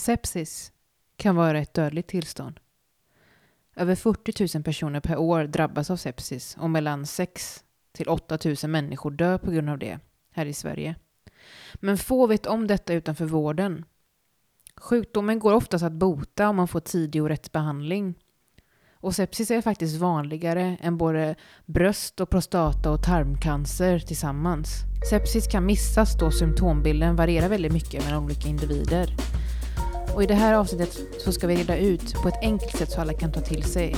Sepsis kan vara ett dödligt tillstånd. Över 40 000 personer per år drabbas av sepsis och mellan 6 till 8 000 människor dör på grund av det här i Sverige. Men få vet om detta utanför vården. Sjukdomen går oftast att bota om man får tidig och rätt behandling. Och sepsis är faktiskt vanligare än både bröst och prostata och tarmcancer tillsammans. Sepsis kan missas då symptombilden varierar väldigt mycket mellan olika individer. Och i det här avsnittet så ska vi reda ut på ett enkelt sätt så alla kan ta till sig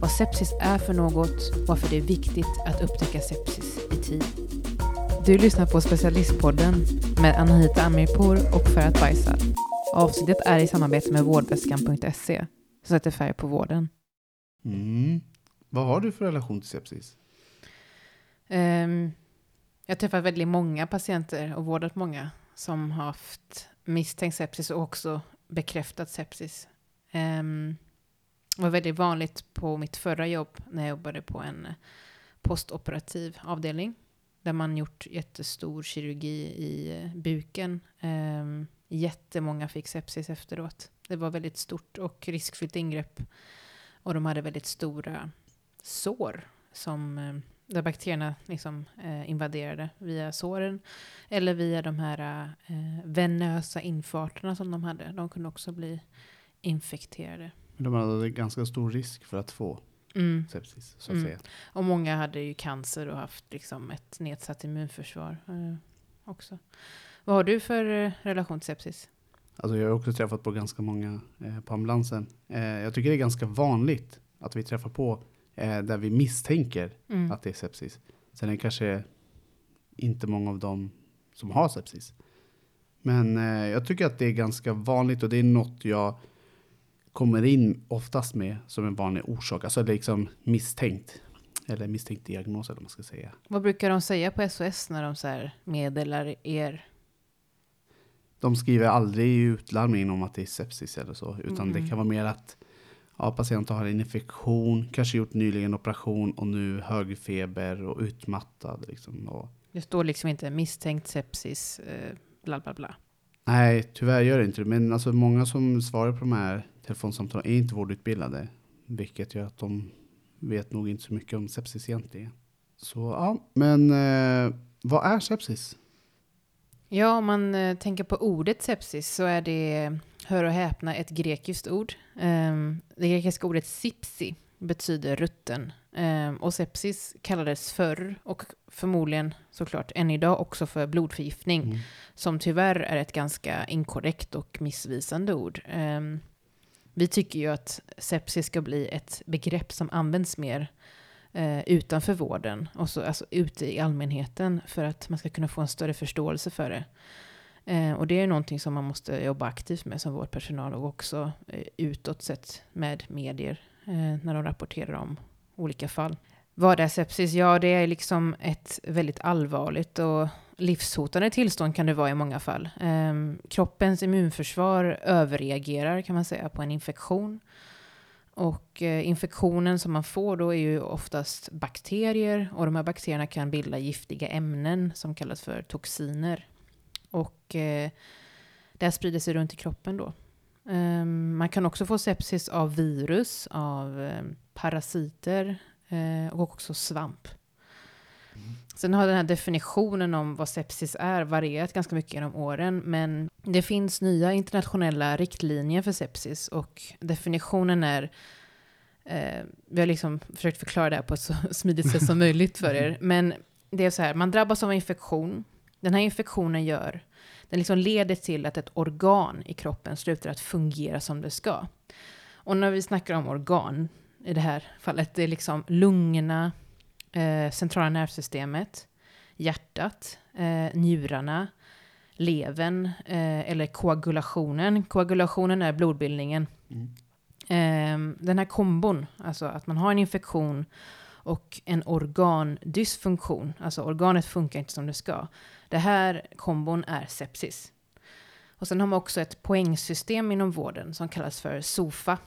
vad sepsis är för något och varför det är viktigt att upptäcka sepsis i tid. Du lyssnar på Specialistpodden med Anahita Amirpour och Ferhat Faisal. Avsnittet är i samarbete med vårdväskan.se som sätter färg på vården. Mm. Vad har du för relation till sepsis? Um, jag har träffat väldigt många patienter och vårdat många som har haft misstänkt sepsis och också bekräftad sepsis. Um, det var väldigt vanligt på mitt förra jobb när jag jobbade på en eh, postoperativ avdelning där man gjort jättestor kirurgi i eh, buken. Um, jättemånga fick sepsis efteråt. Det var väldigt stort och riskfyllt ingrepp. Och de hade väldigt stora sår som, eh, där bakterierna liksom, eh, invaderade via såren. Eller via de här eh, venösa infarterna som de hade. De kunde också bli infekterade. De hade ganska stor risk för att få mm. sepsis, så att mm. säga. Och många hade ju cancer och haft liksom, ett nedsatt immunförsvar eh, också. Vad har du för eh, relation till sepsis? Alltså jag har också träffat på ganska många eh, på ambulansen. Eh, jag tycker det är ganska vanligt att vi träffar på eh, där vi misstänker mm. att det är sepsis. Sen är det kanske inte många av dem som har sepsis. Men eh, jag tycker att det är ganska vanligt och det är något jag kommer in oftast med som en vanlig orsak. Alltså liksom misstänkt. Eller misstänkt diagnos eller vad man ska säga. Vad brukar de säga på SOS när de så meddelar er de skriver aldrig i utlarmningen om att det är sepsis eller så, utan mm. det kan vara mer att ja, patienten har en infektion, kanske gjort nyligen operation och nu hög feber och utmattad. Liksom, och det står liksom inte misstänkt sepsis, eh, bla bla bla. Nej, tyvärr gör det inte det. Men alltså, många som svarar på de här telefonsamtalen är inte vårdutbildade, vilket gör att de vet nog inte så mycket om sepsis egentligen. Så ja, men eh, vad är sepsis? Ja, om man eh, tänker på ordet sepsis så är det, hör och häpna, ett grekiskt ord. Um, det grekiska ordet sipsi betyder rutten. Um, och sepsis kallades förr och förmodligen såklart än idag också för blodförgiftning. Mm. Som tyvärr är ett ganska inkorrekt och missvisande ord. Um, vi tycker ju att sepsis ska bli ett begrepp som används mer eh, utanför vården, och så, alltså ute i allmänheten, för att man ska kunna få en större förståelse för det. Eh, och det är någonting som man måste jobba aktivt med som vårdpersonal och också eh, utåt sett med medier eh, när de rapporterar om olika fall. Vad är sepsis? Ja, det är liksom ett väldigt allvarligt och livshotande tillstånd kan det vara i många fall. Eh, kroppens immunförsvar överreagerar kan man säga på en infektion. Och eh, infektionen som man får då är ju oftast bakterier och de här bakterierna kan bilda giftiga ämnen som kallas för toxiner. Och eh, det här sprider sig runt i kroppen då. Um, man kan också få sepsis av virus, av um, parasiter uh, och också svamp. Sen har den här definitionen om vad sepsis är varierat ganska mycket genom åren, men det finns nya internationella riktlinjer för sepsis och definitionen är eh, vi har liksom försökt förklara det här på ett så smidigt sätt som möjligt för er. Men det är så här, man drabbas av en infektion. Den här infektionen gör, den liksom leder till att ett organ i kroppen slutar att fungera som det ska. Och när vi snackar om organ, i det här fallet, det är liksom lungorna, eh, centrala nervsystemet, hjärtat, eh, njurarna, levern eh, eller koagulationen. Koagulationen är blodbildningen. Mm. Eh, den här kombon, alltså att man har en infektion och en organdysfunktion, alltså organet funkar inte som det ska. Det här kombon är sepsis. Och sen har man också ett poängsystem inom vården som kallas för SOFA.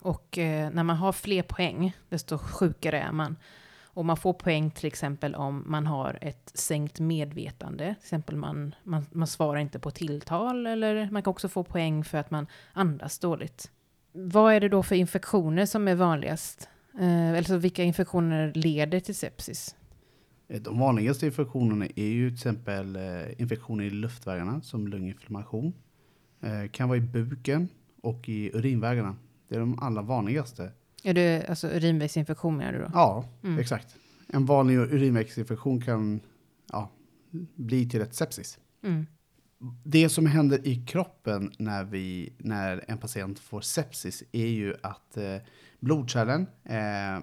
Och eh, när man har fler poäng, desto sjukare är man. Och man får poäng till exempel om man har ett sänkt medvetande. Till exempel man, man, man svarar inte på tilltal eller man kan också få poäng för att man andas dåligt. Vad är det då för infektioner som är vanligast? Eh, alltså vilka infektioner leder till sepsis? Eh, de vanligaste infektionerna är ju till exempel eh, infektioner i luftvägarna som lunginflammation. Kan vara i buken och i urinvägarna. Det är de allra vanligaste. Är det alltså urinvägsinfektion menar du då? Ja, mm. exakt. En vanlig urinvägsinfektion kan ja, bli till ett sepsis. Mm. Det som händer i kroppen när, vi, när en patient får sepsis är ju att eh, blodkärlen, eh,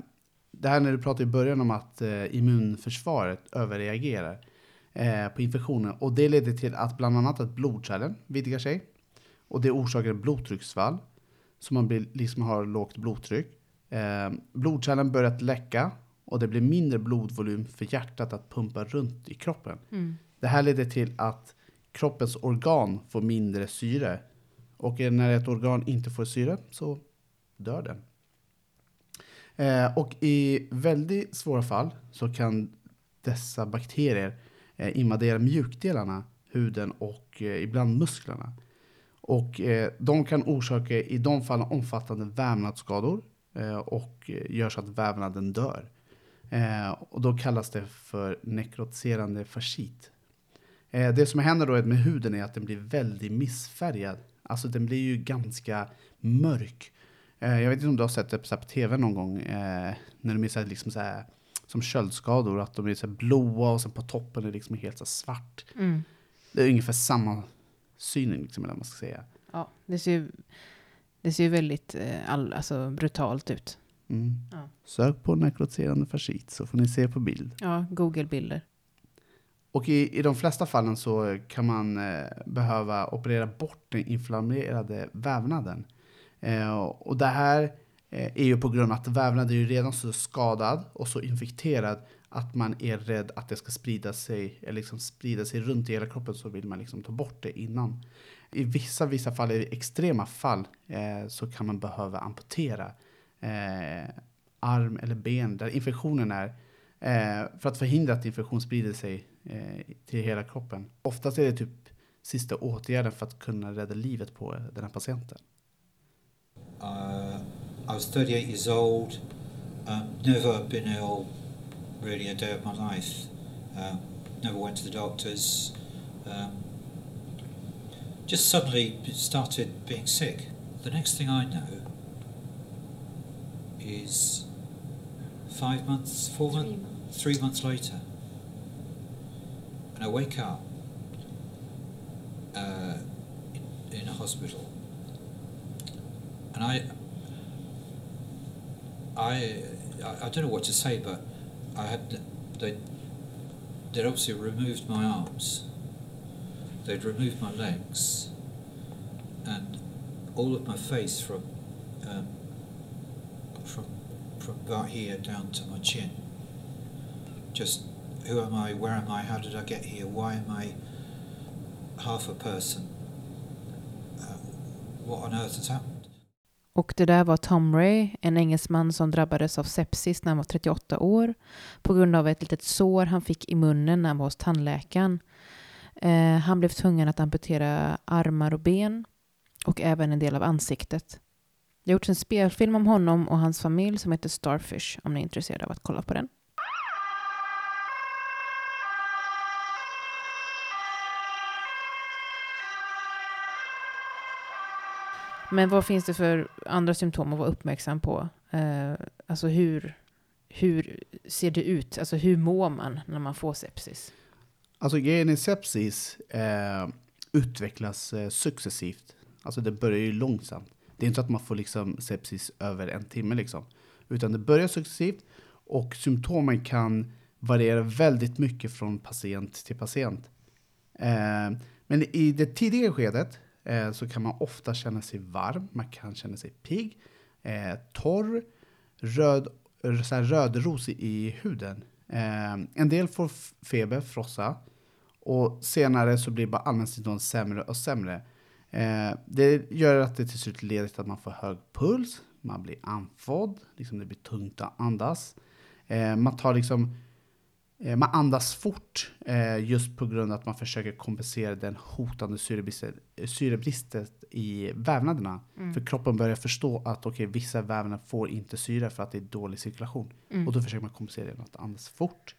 det här när du pratade i början om att eh, immunförsvaret överreagerar eh, på infektionen och det leder till att bland annat att blodkärlen vidgar sig och det orsakar blodtrycksfall så man blir, liksom har lågt blodtryck. Eh, blodkärlen börjar att läcka och det blir mindre blodvolym för hjärtat att pumpa runt i kroppen. Mm. Det här leder till att kroppens organ får mindre syre. Och när ett organ inte får syre så dör den. Eh, och i väldigt svåra fall så kan dessa bakterier eh, invadera mjukdelarna, huden och eh, ibland musklerna. Och eh, de kan orsaka i de fallen omfattande vävnadsskador eh, och eh, gör så att vävnaden dör. Eh, och då kallas det för nekrotiserande fascit. Eh, det som händer då med huden är att den blir väldigt missfärgad. Alltså den blir ju ganska mörk jag vet inte om du har sett det på tv någon gång när de är så här, liksom så här, som köldskador, att de är så blåa och sen på toppen är liksom helt så svart. Mm. Det är ungefär samma synen, liksom, eller man ska säga. Ja, det ser ju, det ser ju väldigt eh, all, alltså, brutalt ut. Mm. Ja. Sök på nekrotiserande fascit så får ni se på bild. Ja, Google-bilder. Och i, i de flesta fallen så kan man eh, behöva operera bort den inflammerade vävnaden. Eh, och det här eh, är ju på grund av att vävnaden är redan så skadad och så infekterad att man är rädd att det ska sprida sig, eller liksom sprida sig runt i hela kroppen så vill man liksom ta bort det innan. I vissa, vissa fall, i extrema fall, eh, så kan man behöva amputera eh, arm eller ben där infektionen är eh, för att förhindra att infektion sprider sig eh, till hela kroppen. Oftast är det typ sista åtgärden för att kunna rädda livet på den här patienten. Uh, I was 38 years old, um, never been ill really a day of my life. Um, never went to the doctors. Um, just suddenly started being sick. The next thing I know is five months, four months, months, three months later, and I wake up uh, in, in a hospital, and I, I, I don't know what to say, but I had they they'd obviously removed my arms, they'd removed my legs, and all of my face from um, from from about here down to my chin. Just who am I? Where am I? How did I get here? Why am I half a person? Uh, what on earth has happened? Och det där var Tom Ray, en engelsman som drabbades av sepsis när han var 38 år på grund av ett litet sår han fick i munnen när han var hos tandläkaren. Eh, han blev tvungen att amputera armar och ben och även en del av ansiktet. Det har gjorts en spelfilm om honom och hans familj som heter Starfish om ni är intresserade av att kolla på den. Men vad finns det för andra symptom att vara uppmärksam på? Eh, alltså hur, hur ser det ut? Alltså hur mår man när man får sepsis? Alltså grejen i sepsis eh, utvecklas eh, successivt. Alltså det börjar ju långsamt. Det är inte så att man får liksom sepsis över en timme liksom. Utan det börjar successivt och symptomen kan variera väldigt mycket från patient till patient. Eh, men i det tidiga skedet eh, så kan man ofta känna sig varm, man kan känna sig pigg, eh, torr, röd, så här rödrosig i huden. Eh, en del får feber, frossa och senare så blir bara allmänsymptom sämre och sämre. Eh, det gör att det till slut leder till att man får hög puls, man blir andfådd, liksom det blir tungt att andas. Eh, man tar liksom man andas fort eh, just på grund av att man försöker kompensera den hotande syrebristen, syrebristen i vävnaderna. Mm. För kroppen börjar förstå att okay, vissa vävnader får inte syre för att det är dålig cirkulation. Mm. Och då försöker man kompensera genom att andas fort.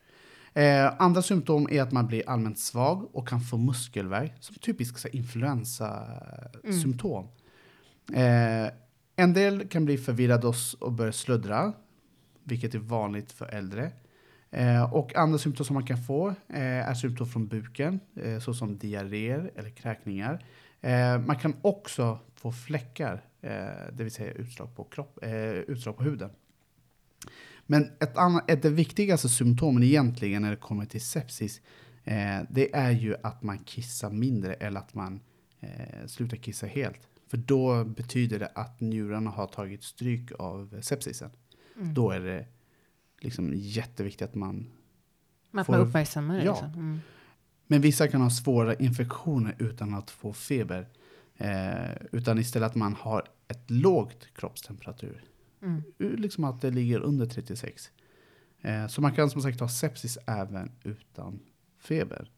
Eh, andra symptom är att man blir allmänt svag och kan få muskelvärk, som typiska influensasymptom. Eh, en del kan bli förvirrade och börja sluddra, vilket är vanligt för äldre. Eh, och andra symptom som man kan få eh, är symptom från buken, eh, såsom diarréer eller kräkningar. Eh, man kan också få fläckar, eh, det vill säga utslag på, kropp, eh, utslag på huden. Men ett annat, ett, det viktigaste symptomen egentligen när det kommer till sepsis, det är ju att man kissar mindre eller att man slutar kissa helt. För då betyder det att njurarna har tagit stryk av sepsisen. Mm. Då är det liksom jätteviktigt att man... Att får- man uppmärksammar det. Ja. Liksom. Mm. Men vissa kan ha svåra infektioner utan att få feber. Eh, utan istället att man har ett lågt kroppstemperatur. Mm. Liksom att det ligger under 36. Eh, så man kan som sagt ha sepsis även utan feber.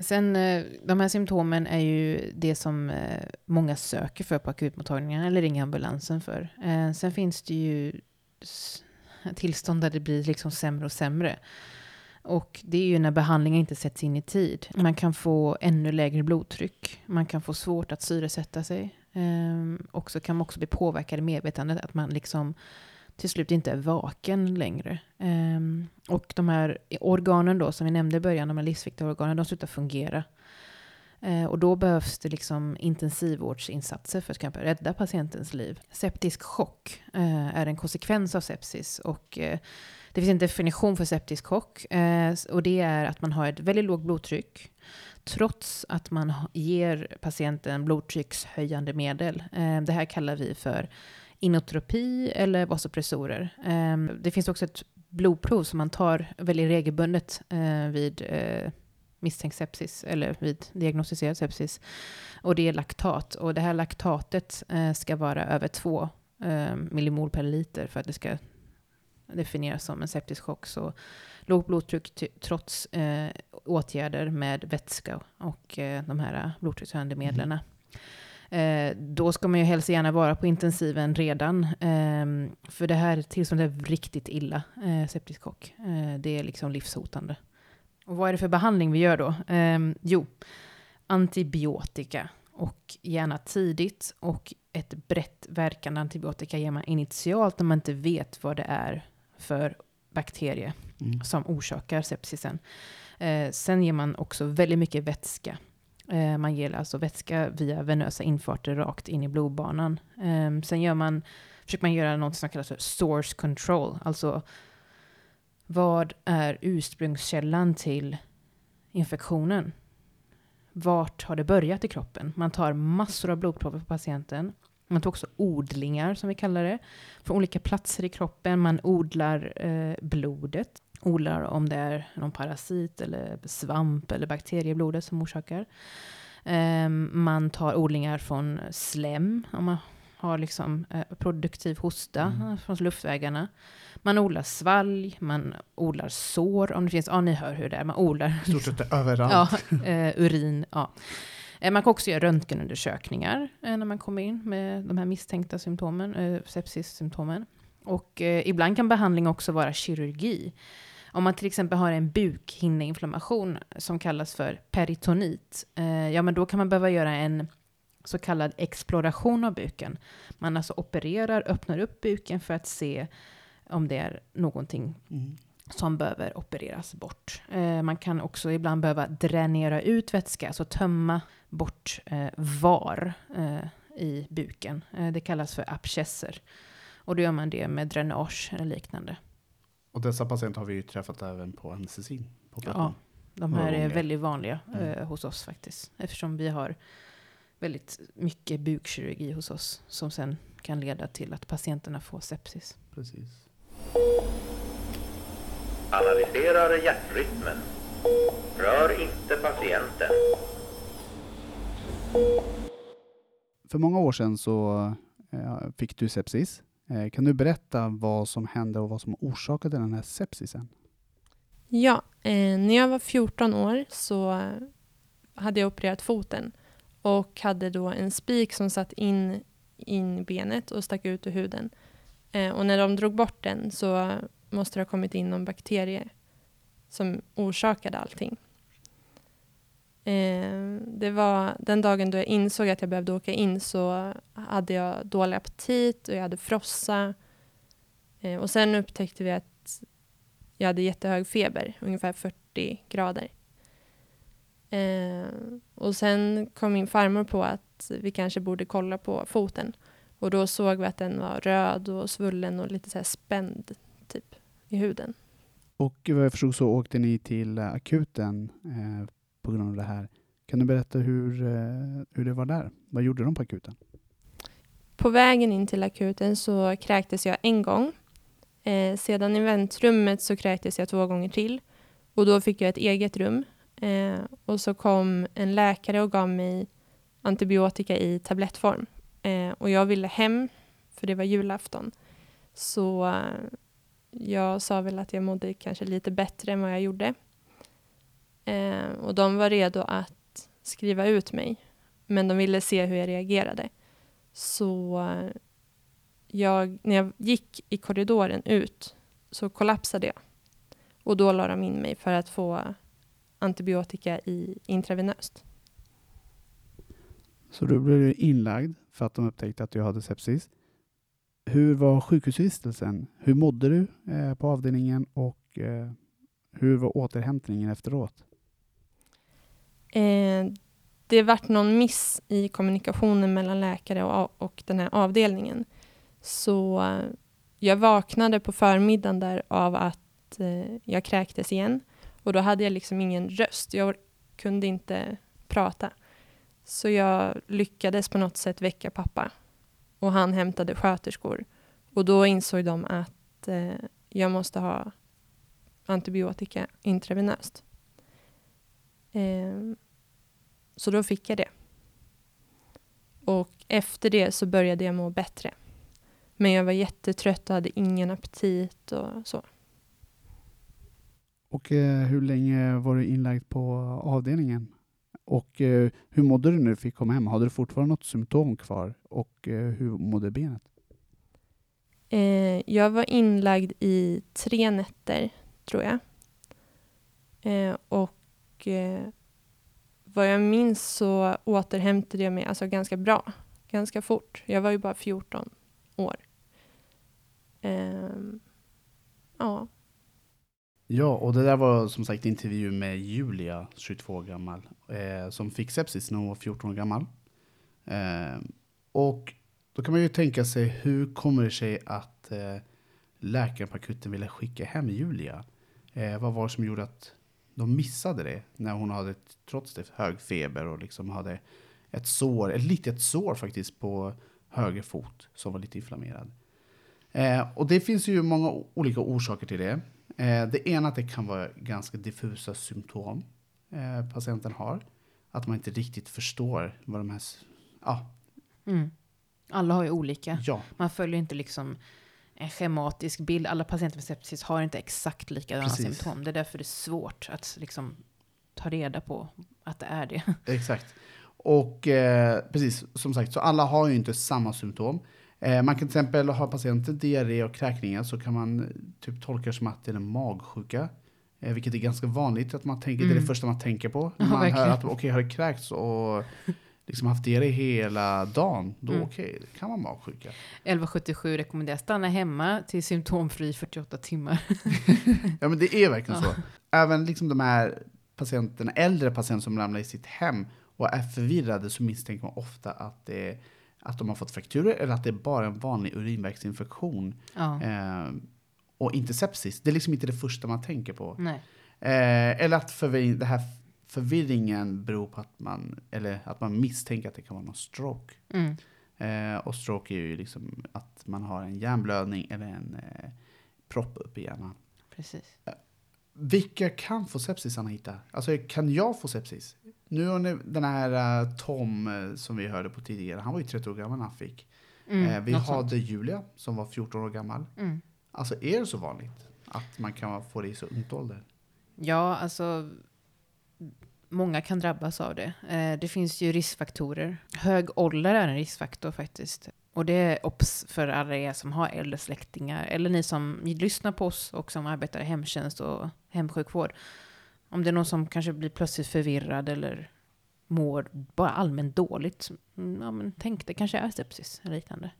Sen, eh, de här symptomen är ju det som eh, många söker för på akutmottagningen eller ringer ambulansen för. Eh, Sen finns det ju tillstånd där det blir liksom sämre och sämre. Och det är ju när behandlingen inte sätts in i tid. Man kan få ännu lägre blodtryck. Man kan få svårt att syresätta sig. Ehm, och så kan man också bli påverkad i medvetandet. Att man liksom till slut inte är vaken längre. Ehm, och de här organen då, som vi nämnde i början, de här livsviktiga organen, de slutar fungera. Eh, och då behövs det liksom intensivvårdsinsatser för att kunna rädda patientens liv. Septisk chock eh, är en konsekvens av sepsis. Och, eh, det finns en definition för septisk chock. Och det är att man har ett väldigt lågt blodtryck trots att man ger patienten blodtryckshöjande medel. Det här kallar vi för inotropi eller vasopressorer. Det finns också ett blodprov som man tar väldigt regelbundet vid misstänkt sepsis eller vid diagnostiserad sepsis. Och det är laktat. Och det här laktatet eh, ska vara över 2 eh, millimol per liter för att det ska definieras som en septisk chock. Så lågt blodtryck trots eh, åtgärder med vätska och eh, de här blodtryckshöjande medlen. Eh, då ska man ju helst gärna vara på intensiven redan. Eh, för det här tillståndet är riktigt illa, eh, septisk chock. Eh, det är liksom livshotande. Och vad är det för behandling vi gör då? Eh, jo, antibiotika. Och gärna tidigt. Och ett brett verkande antibiotika ger man initialt när man inte vet vad det är för bakterie Mm. som orsakar sepsisen. Eh, sen ger man också väldigt mycket vätska. Eh, man ger alltså vätska via venösa infarter rakt in i blodbanan. Eh, sen gör man, försöker man göra något som kallas för source control. Alltså vad är ursprungskällan till infektionen? Vart har det börjat i kroppen? Man tar massor av blodprover på patienten. Man tar också odlingar, som vi kallar det, från olika platser i kroppen. Man odlar eh, blodet. Odlar om det är någon parasit eller svamp eller bakterie i blodet som orsakar. Ehm, man tar odlingar från slem, om man har liksom eh, produktiv hosta Mm. eh, från luftvägarna. Man odlar svalg, man odlar sår, om det finns, ja ni hör hur det är, man odlar stort sett överallt. Ja, eh, urin. Ja. Eh, Man kan också göra röntgenundersökningar eh, när man kommer in med de här misstänkta symptomen, eh, sepsissymptomen. Och eh, ibland kan behandling också vara kirurgi. Om man till exempel har en bukhinneinflammation som kallas för peritonit, eh, ja men då kan man behöva göra en så kallad exploration av buken. Man alltså opererar, öppnar upp buken för att se om det är någonting Mm. som behöver opereras bort. Eh, man kan också ibland behöva dränera ut vätska, alltså tömma bort eh, var eh, i buken. Eh, det kallas för abscesser. Och då gör man det med dränage eller liknande. Och dessa patienter har vi ju träffat även på anestesin. På Ja, de här är väldigt vanliga eh, Mm. hos oss faktiskt. Eftersom vi har väldigt mycket bukkirurgi hos oss som sen kan leda till att patienterna får sepsis. Precis. Analyserar hjärtrytmen. Rör inte patienten. För många år sedan så eh, fick du sepsis. Eh, kan du berätta vad som hände och vad som orsakade den här sepsisen? Ja, eh, när jag var 14 år så hade jag opererat foten och hade då en spik som satt in, in i benet och stack ut ur huden. Eh, och när de drog bort den så måste det ha kommit in någon bakterie som orsakade allting. Eh, det var den dagen då jag insåg att jag behövde åka in så hade jag dålig aptit och jag hade frossa. Eh, och sen upptäckte vi att jag hade jättehög feber, ungefär 40 grader. Eh, och sen kom min farmor på att vi kanske borde kolla på foten. Och då såg vi att den var röd och svullen och lite så spänd typ i huden. Och vad jag förstod så åkte ni till akuten eh, på grund av det här. Kan du berätta hur, eh, hur det var där? Vad gjorde de på akuten? På vägen in till akuten så kräktes jag en gång. Eh, sedan i väntrummet så kräktes jag två gånger till. Och då fick jag ett eget rum. Eh, och så kom en läkare och gav mig antibiotika i tablettform. Eh, och jag ville hem, för det var julafton. Så eh, jag sa väl att jag mådde kanske lite bättre än vad jag gjorde. Eh, och de var redo att skriva ut mig. Men de ville se hur jag reagerade. Så eh, jag, när jag gick i korridoren ut så kollapsade jag. Och då la de in mig för att få antibiotika i intravenöst. Så då blev du inlagd för att de upptäckte att du hade sepsis. Hur var sjukhusvistelsen? Hur mådde du eh, på avdelningen och eh, hur var återhämtningen efteråt? Eh, det vart någon miss i kommunikationen mellan läkare och, och den här avdelningen. Så eh, jag vaknade på förmiddagen där av att eh, jag kräktes igen. Och då hade jag liksom ingen röst. Jag kunde inte prata. Så jag lyckades på något sätt väcka pappa. Och han hämtade sköterskor. Och då insåg de att eh, jag måste ha antibiotika intravenöst. Eh, så då fick jag det. Och efter det så började jag må bättre. Men jag var jättetrött och hade ingen aptit och så. Och eh, hur länge var du inlagd på avdelningen? Och eh, hur mådde du när du fick komma hem? Hade du fortfarande något symptom kvar? Och eh, hur mådde benet? Eh, jag var inlagd i tre nätter, tror jag. Eh, och eh, vad jag minns så återhämtade jag mig alltså ganska bra, ganska fort. Jag var ju bara 14 år. Ehm, ja. Ja, och det där var som sagt intervju med Julia, 22 år gammal, eh, som fick sepsis när hon var 14 år gammal. Eh, och då kan man ju tänka sig, hur kommer det sig att eh, läkaren på akuten ville skicka hem Julia? Eh, vad var det som gjorde att de missade det när hon hade, trots det, hög feber och liksom hade ett sår, ett litet sår faktiskt på höger fot som var lite inflammerad. Eh, och det finns ju många olika orsaker till det. Eh, det ena att det kan vara ganska diffusa symptom eh, patienten har. Att man inte riktigt förstår vad de här... Ja. Mm. Alla har ju olika. Ja. Man följer inte liksom en schematisk bild. Alla patienter med sepsis har inte exakt likadana Precis. symptom. Det är därför det är svårt att liksom ta reda på att det är det. Exakt. Och eh, precis, som sagt, så alla har ju inte samma symptom. Eh, man kan till exempel ha patienter diarré och kräkningar så kan man typ tolka det som att det är en magsjuka. Eh, vilket är ganska vanligt att man tänker, det är det Mm. första man tänker på. När Ja, man hör verkligen. att okej, okay, har det kräkts och liksom haft diarré hela dagen, då Mm. okej, det kan vara magsjuka. 1177 rekommenderar stanna hemma till symptomfri 48 timmar. Ja men det är verkligen Ja. så. Även liksom de här patienterna, äldre patienter som ramlar i sitt hem och är förvirrade så misstänker man ofta att, det, att de har fått frakturer eller att det är bara en vanlig urinvägsinfektion. Ja. Eh, och inte sepsis. Det är liksom inte det första man tänker på. Eh, eller att förvirring, det här förvirringen beror på att man, eller att man misstänker att det kan vara någon stroke. Mm. Eh, och stroke är ju liksom att man har en hjärnblödning eller en eh, propp upp i hjärnan. Precis. Vilka kan få sepsis, Anahita? Alltså, kan jag få sepsis? Nu har den här eh, Tom eh, som vi hörde på tidigare, han var ju 30 år gammal när han fick. Mm, Eh, vi något sånt. hade Julia som var 14 år gammal. Mm. Alltså är det så vanligt att man kan få det i så ungt ålder? Ja, alltså många kan drabbas av det. Det finns ju riskfaktorer. Hög ålder är en riskfaktor faktiskt. Och det är obs för alla er som har äldre släktingar eller ni som lyssnar på oss och som arbetar i hemtjänst och hemsjukvård. Om det är någon som kanske blir plötsligt förvirrad eller mår bara allmänt dåligt. Mm, ja, men tänk, det kanske är sepsis eller liknande.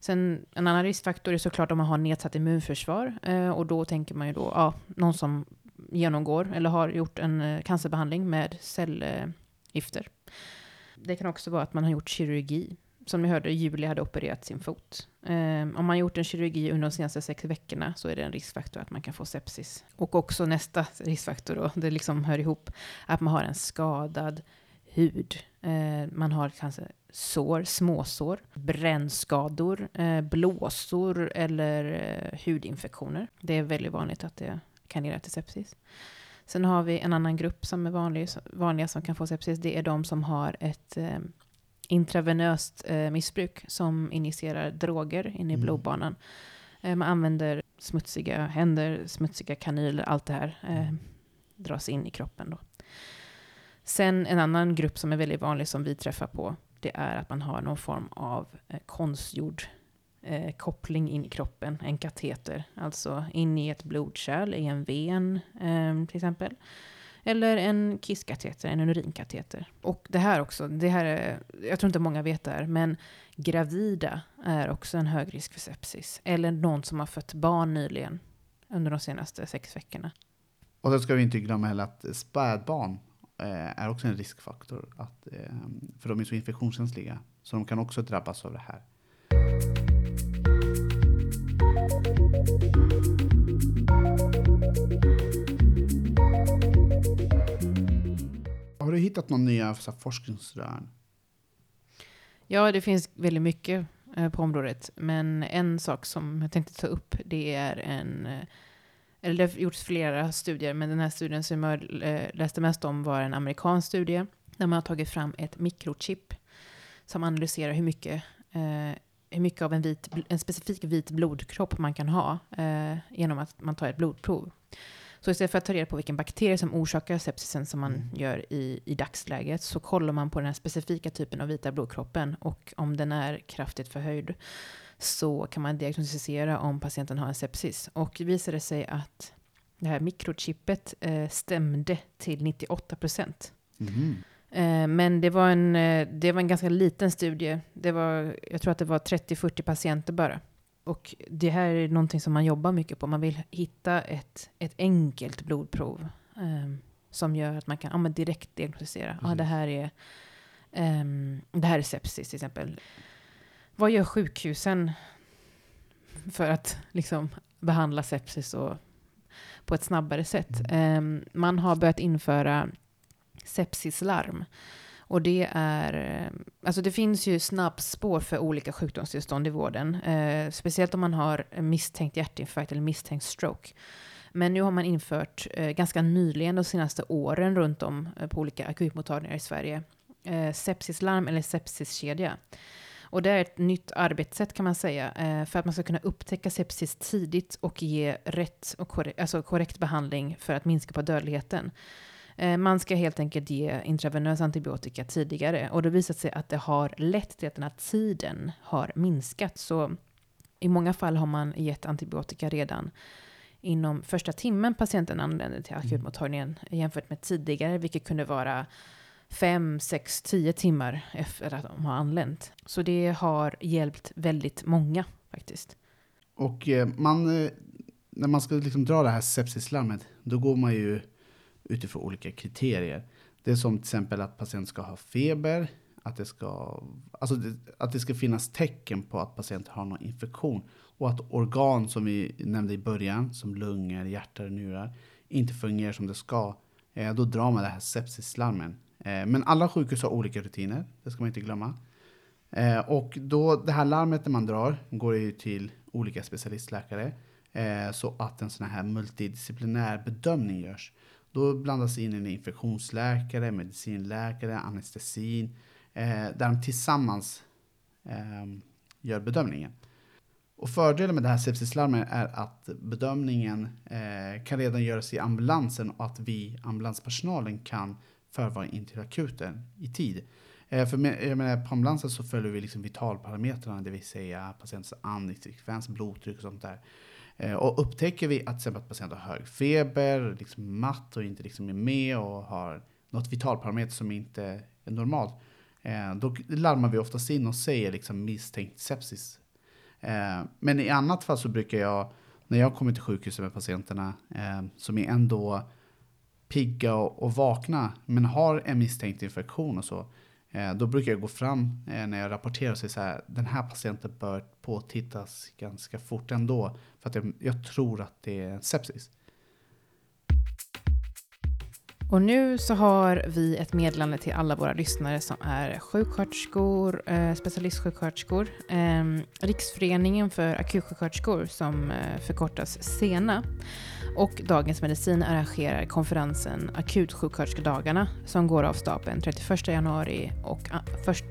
Sen en annan riskfaktor är såklart om man har nedsatt immunförsvar. Eh, och då tänker man ju då, ja, någon som genomgår eller har gjort en eh, cancerbehandling med cellgifter. Det kan också vara att man har gjort kirurgi. Som ni hörde, Julia hade opererat sin fot. Eh, om man gjort en kirurgi under de senaste sex veckorna så är det en riskfaktor att man kan få sepsis. Och också nästa riskfaktor då, det liksom hör ihop, att man har en skadad hud. Eh, man har kanske sår, småsår, brännskador, eh, blåsor eller eh, hudinfektioner. Det är väldigt vanligt att det kan leda till sepsis. Sen har vi en annan grupp som är vanlig, vanliga som kan få sepsis. Det är de som har ett eh, intravenöst eh, missbruk som injicerar droger in i Mm. blodbanan. Eh, man använder smutsiga händer, smutsiga kanyler, allt det här eh, dras in i kroppen då. Sen en annan grupp som är väldigt vanlig som vi träffar på, det är att man har någon form av eh, konstgjord eh, koppling in i kroppen, en kateter, alltså in i ett blodkärl, i en ven eh, till exempel. Eller en kisskateter, en urinkateter. Och det här också, det här är, jag tror inte många vet det här, men gravida är också en hög risk för sepsis. Eller någon som har fött barn nyligen under de senaste sex veckorna. Och då ska vi inte glömma heller att spädbarn eh, är också en riskfaktor. Att, eh, för de är så infektionskänsliga. Så de kan också drabbas av det här. Du hittat några nya så här, forskningsrön? Ja, det finns väldigt mycket eh, på området. Men en sak som jag tänkte ta upp, det är en... eh, Eller det har gjorts flera studier, men den här studien som jag eh, läste mest om var en amerikansk studie. Där man har tagit fram ett mikrochip som analyserar hur mycket, eh, hur mycket av en, vit, en specifik vit blodkropp man kan ha eh, genom att man tar ett blodprov. Så istället för att ta reda på vilken bakterie som orsakar sepsisen som man Mm. gör i, i dagsläget så kollar man på den här specifika typen av vita blodkroppen och om den är kraftigt förhöjd så kan man diagnostisera om patienten har en sepsis. Och det visade sig att det här mikrochippet eh, stämde till 98 procent. Eh, Men det var, en, eh, det var en ganska liten studie. Det var, jag tror att det var 30-40 patienter bara. Och det här är någonting som man jobbar mycket på. Man vill hitta ett, ett enkelt blodprov eh, som gör att man kan ja, men direkt diagnostisera. Ja, Precis. det, här är, ehm, det här är sepsis till exempel. Vad gör sjukhusen för att liksom, behandla sepsis och, på ett snabbare sätt? Ehm, man har börjat införa sepsislarm. Och det är, eh, alltså det finns ju snabbspår för olika sjukdomstillstånd i vården. Eh, speciellt om man har misstänkt hjärtinfarkt eller misstänkt stroke. Men nu har man infört, eh, ganska nyligen de senaste åren runt om eh, på olika akutmottagningar i Sverige, eh, sepsislarm eller sepsiskedja. Och det är ett nytt arbetssätt kan man säga, eh, för att man ska kunna upptäcka sepsis tidigt och ge rätt och korrekt, alltså korrekt behandling för att minska på dödligheten. Eh, Man ska helt enkelt ge intravenös antibiotika tidigare och det visat sig att det har lett till att den här tiden har minskat. Så i många fall har man gett antibiotika redan inom första timmen patienten anländer till akutmottagningen jämfört med tidigare, vilket kunde vara fem, sex, tio timmar efter att de har anlänt. Så det har hjälpt väldigt många faktiskt. Och eh, man, eh, när man ska liksom dra det här sepsislarmet, då går man ju utifrån olika kriterier. Det är som till exempel att patienten ska ha feber, att det ska, alltså det, att det ska finnas tecken på att patienten har någon infektion och att organ som vi nämnde i början, som lungor, hjärta och njurar, inte fungerar som det ska. Eh, då drar man det här sepsislarmen. Eh, men alla sjukhus har olika rutiner, det ska man inte glömma. Eh, och då det här larmet när man drar går ju till olika specialistläkare eh, så att en sån här multidisciplinär bedömning görs. Då blandas in en infektionsläkare, medicinläkare, anestesin eh, där de tillsammans eh, gör bedömningen. Och fördelen med det här sepsislarmet är att bedömningen eh, kan redan göras i ambulansen och att vi, ambulanspersonalen, kan förvara in till akuten i tid. Eh, för med, jag menar, på ambulansen så följer vi liksom vitalparametrarna, det vill säga patientens andningsfrekvens, blodtryck och sånt där. Eh, och upptäcker vi att, till patienten har hög feber, liksom matt och inte liksom är med och har något vitalparameter som inte är normalt, eh, då larmar vi oftast in och säger liksom misstänkt sepsis. Eh, men i annat fall så brukar jag, när jag kommer till sjukhuset med patienterna som är ändå pigga och, vakna, men har en misstänkt infektion och så, Eh, då brukar jag gå fram eh, när jag rapporterar och säga så här, den här patienten bör påtittas ganska fort ändå, för att jag, jag tror att det är sepsis. Och nu så har vi ett meddelande till alla våra lyssnare som är sjuksköterskor, eh, specialistsjuksköterskor, eh, Riksföreningen för akutsjuksköterskor som eh, förkortas SENA och Dagens Medicin arrangerar konferensen Akutsjuksköterskedagarna som går av stapeln 31 januari och, ah, först,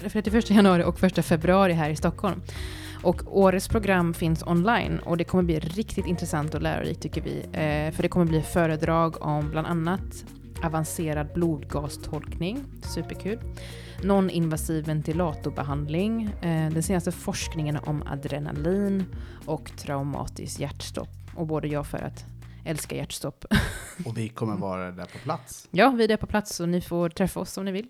31 januari och 1 februari här i Stockholm. Och årets program finns online och det kommer bli riktigt intressant och lärorikt tycker vi. Eh, för det kommer bli föredrag om bland annat avancerad blodgastolkning, superkul. Non-invasiv ventilatorbehandling, eh, den senaste forskningen om adrenalin och traumatiskt hjärtstopp. Och både jag för att älska hjärtstopp. Och vi kommer vara där på plats. Ja, vi är där på plats och ni får träffa oss om ni vill.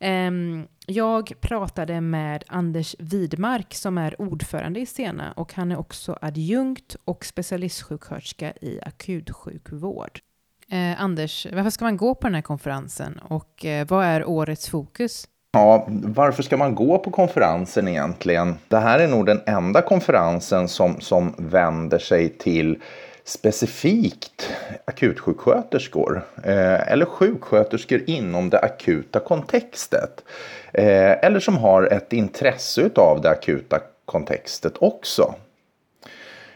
Um, jag pratade med Anders Widmark som är ordförande i Stena och han är också adjunkt och specialistsjuksköterska i akutsjukvård. Eh, Anders, varför ska man gå på den här konferensen och eh, vad är årets fokus? Ja, varför ska man gå på konferensen egentligen? Det här är nog den enda konferensen som, som vänder sig till specifikt akutsjuksköterskor eh, eller sjuksköterskor inom det akuta kontextet. Eh, eller som har ett intresse av det akuta kontextet också.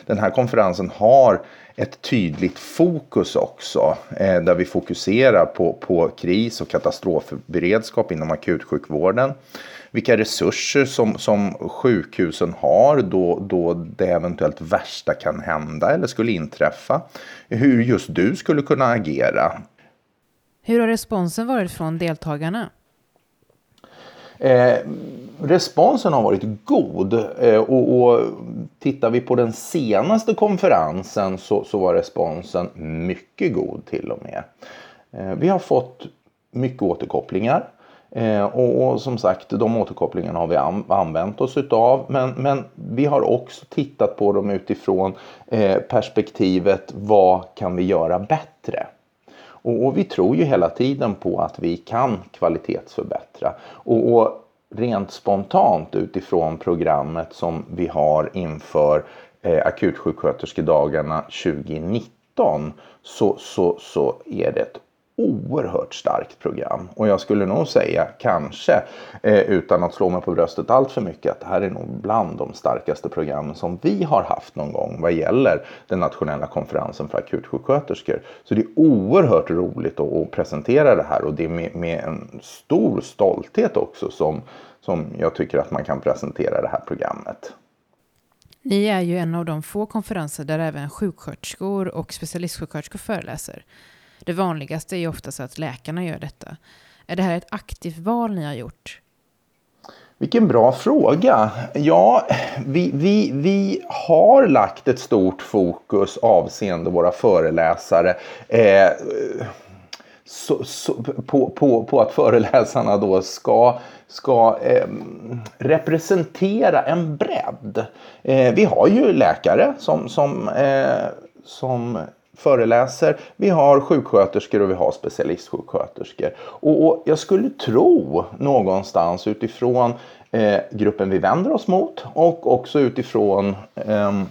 Den här konferensen har ett tydligt fokus också eh, där vi fokuserar på, på kris och katastrofberedskap inom akutsjukvården vilka resurser som, som sjukhusen har då, då det eventuellt värsta kan hända eller skulle inträffa. Hur just du skulle kunna agera. Hur har responsen varit från deltagarna? Eh, responsen har varit god eh, och, och tittar vi på den senaste konferensen så, så var responsen mycket god till och med. Eh, vi har fått mycket återkopplingar. Eh, och, och, som sagt, de återkopplingarna har vi an, använt oss utav. Men, men vi har också tittat på dem utifrån eh, perspektivet vad kan vi göra bättre? Och, och, vi tror ju hela tiden på att vi kan kvalitetsförbättra. Och, och rent spontant utifrån programmet som vi har inför eh, akutsjuksköterskedagarna 2019 så, så, så är det ett oerhört starkt program. Och jag skulle nog säga, kanske eh, utan att slå mig på bröstet allt för mycket, att det här är nog bland de starkaste programmen som vi har haft någon gång vad gäller den nationella konferensen för akutsjuksköterskor. Så det är oerhört roligt att, att presentera det här och det är med, med, en stor stolthet också som, som jag tycker att man kan presentera det här programmet. Ni är ju en av de få konferenser där även sjuksköterskor och specialistsjuksköterskor föreläser. Det vanligaste är ju oftast att läkarna gör detta. Är det här ett aktivt val ni har gjort? Vilken bra fråga. Ja, vi, vi, vi har lagt ett stort fokus avseende våra föreläsare. Eh, så, så, på, på, på att föreläsarna då ska, ska eh, representera en bredd. Eh, vi har ju läkare som, som, eh, som föreläser. Vi har sjuksköterskor och vi har specialistsjuksköterskor. Och, och jag skulle tro någonstans utifrån eh, gruppen vi vänder oss mot och också utifrån eh,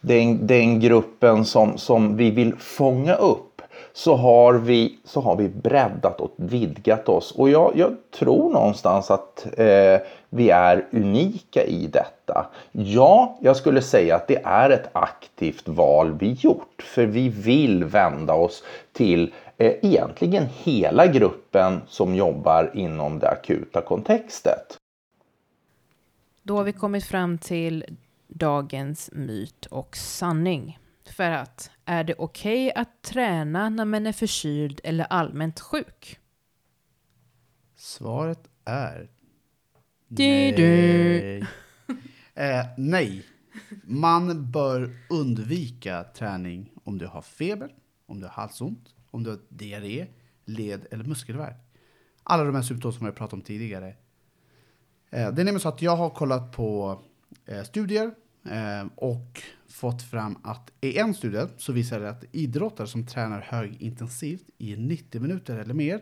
den, den gruppen som, som vi vill fånga upp så har vi, så har vi breddat och vidgat oss. Och jag, jag tror någonstans att eh, vi är unika i detta. Ja, jag skulle säga att det är ett aktivt val vi gjort. För vi vill vända oss till eh, egentligen hela gruppen som jobbar inom det akuta kontextet. Då har vi kommit fram till dagens myt och sanning. För att, är det okej att träna när man är förkyld eller allmänt sjuk? Svaret är Du, du. eh, nej. Man bör undvika träning om du har feber, om du har halsont, om du har diarré, led eller muskelvärk. Alla de här symptom som jag pratade om tidigare. Eh, det är nämligen så att jag har kollat på eh, studier Ehm, och fått fram att i en studie så visar det att idrottare som tränar högintensivt i 90 minuter eller mer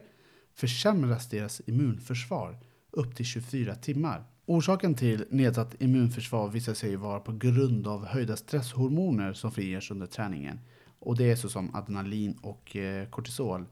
försämras deras immunförsvar upp till 24 timmar. Orsaken till nedsatt immunförsvar visar sig vara på grund av höjda stresshormoner som frigörs under träningen. Och det är såsom adrenalin och eh, kortisol.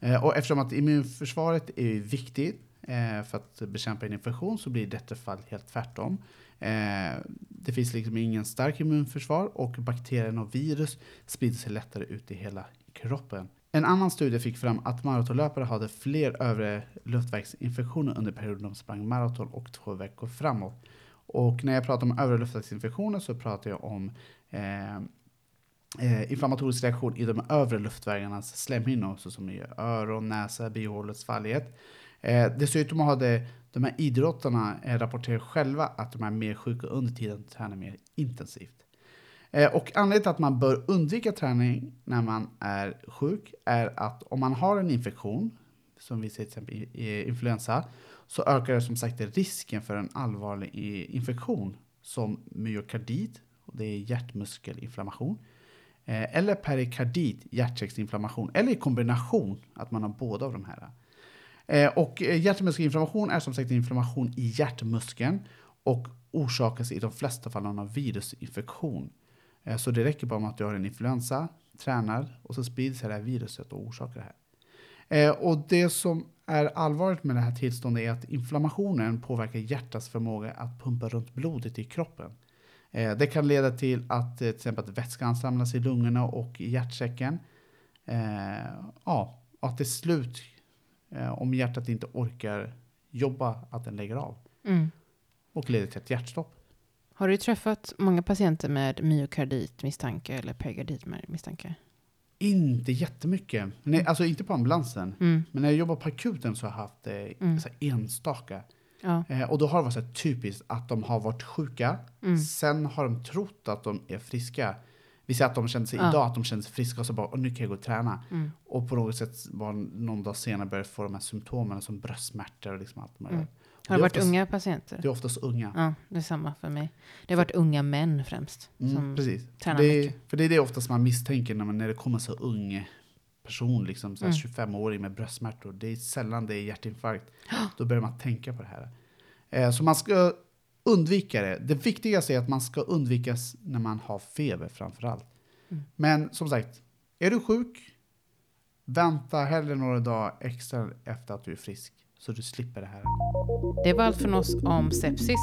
Ehm, och eftersom att immunförsvaret är viktigt eh, för att bekämpa en infektion så blir i detta fall helt tvärtom. Eh, det finns liksom ingen stark immunförsvar och bakterien och virus sprider sig lättare ut i hela kroppen. En annan studie fick fram att maratonlöpare hade fler övre luftvägsinfektioner under perioden de sprang maraton och två veckor framåt. Och när jag pratar om övre luftvägsinfektioner så pratar jag om eh, eh, inflammatorisk reaktion i de övre luftvägarnas slemhinnor såsom i öron, näsa, bihålor, svalget. Eh, dessutom hade de här idrottarna eh, rapporterar själva att de är mer sjuka under tiden de tränar mer intensivt. Eh, och anledningen till att man bör undvika träning när man är sjuk är att om man har en infektion, som vi ser till exempel i, influensa, så ökar det som sagt risken för en allvarlig eh, infektion som myokardit, och det är hjärtmuskelinflammation, eller perikardit, hjärtsäcksinflammation, eller i kombination, att man har båda av de här. Eh, och eh, hjärtmuskelinflammation är som sagt en inflammation i hjärtmuskeln och orsakas i de flesta fall av virusinfektion. Eh, Så det räcker bara med att du har en influensa, tränar och så sprids det här viruset och orsakar det här. Eh, Och det som är allvarligt med det här tillståndet är att inflammationen påverkar hjärtats förmåga att pumpa runt blodet i kroppen. Eh, Det kan leda till att eh, till exempel att vätskan samlas i lungorna och i hjärtsäcken. Eh, Ja, och att till slut, eh, om hjärtat inte orkar jobba, att den lägger av Mm. och leder till ett hjärtstopp. Har du träffat många patienter med myokarditmisstanke eller perikarditmisstanke? Inte jättemycket. Nej, alltså inte på ambulansen. Mm. Men när jag jobbar på akuten så har jag haft det Mm. enstaka. Ja. Eh, och då har det varit så här typiskt att de har varit sjuka. Mm. Sen har de trott att de är friska. Vi säger att de kände sig Ja. idag att de kände sig friska och så bara, "Åh, nu kan jag gå och träna. Mm. Och på något sätt bara någon dag senare började få de här symptomen som bröstsmärtor och liksom allt Mm. det. Har det varit oftast- unga patienter? Det är oftast unga. Ja, det är samma för mig. Det har varit unga män främst. Mm, som precis. tränar det är, mycket. för det är det oftast man misstänker när, man, när det kommer så ung person, liksom Mm. 25-åring med bröstsmärtor. Det är sällan det är hjärtinfarkt. Då börjar man tänka på det här. Eh, så man ska undvika det. Det viktigaste är att man ska undvikas när man har feber framför allt. Mm. Men som sagt, är du sjuk, vänta hellre några dagar extra efter att du är frisk. Så du slipper det här. Det var allt från oss om sepsis.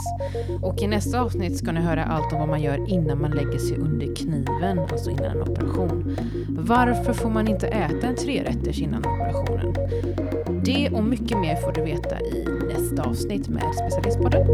Och i nästa avsnitt ska ni höra allt om vad man gör innan man lägger sig under kniven, alltså innan en operation. Varför får man inte äta en trerätters innan operationen? Det och mycket mer får du veta i nästa avsnitt med Specialistpodden.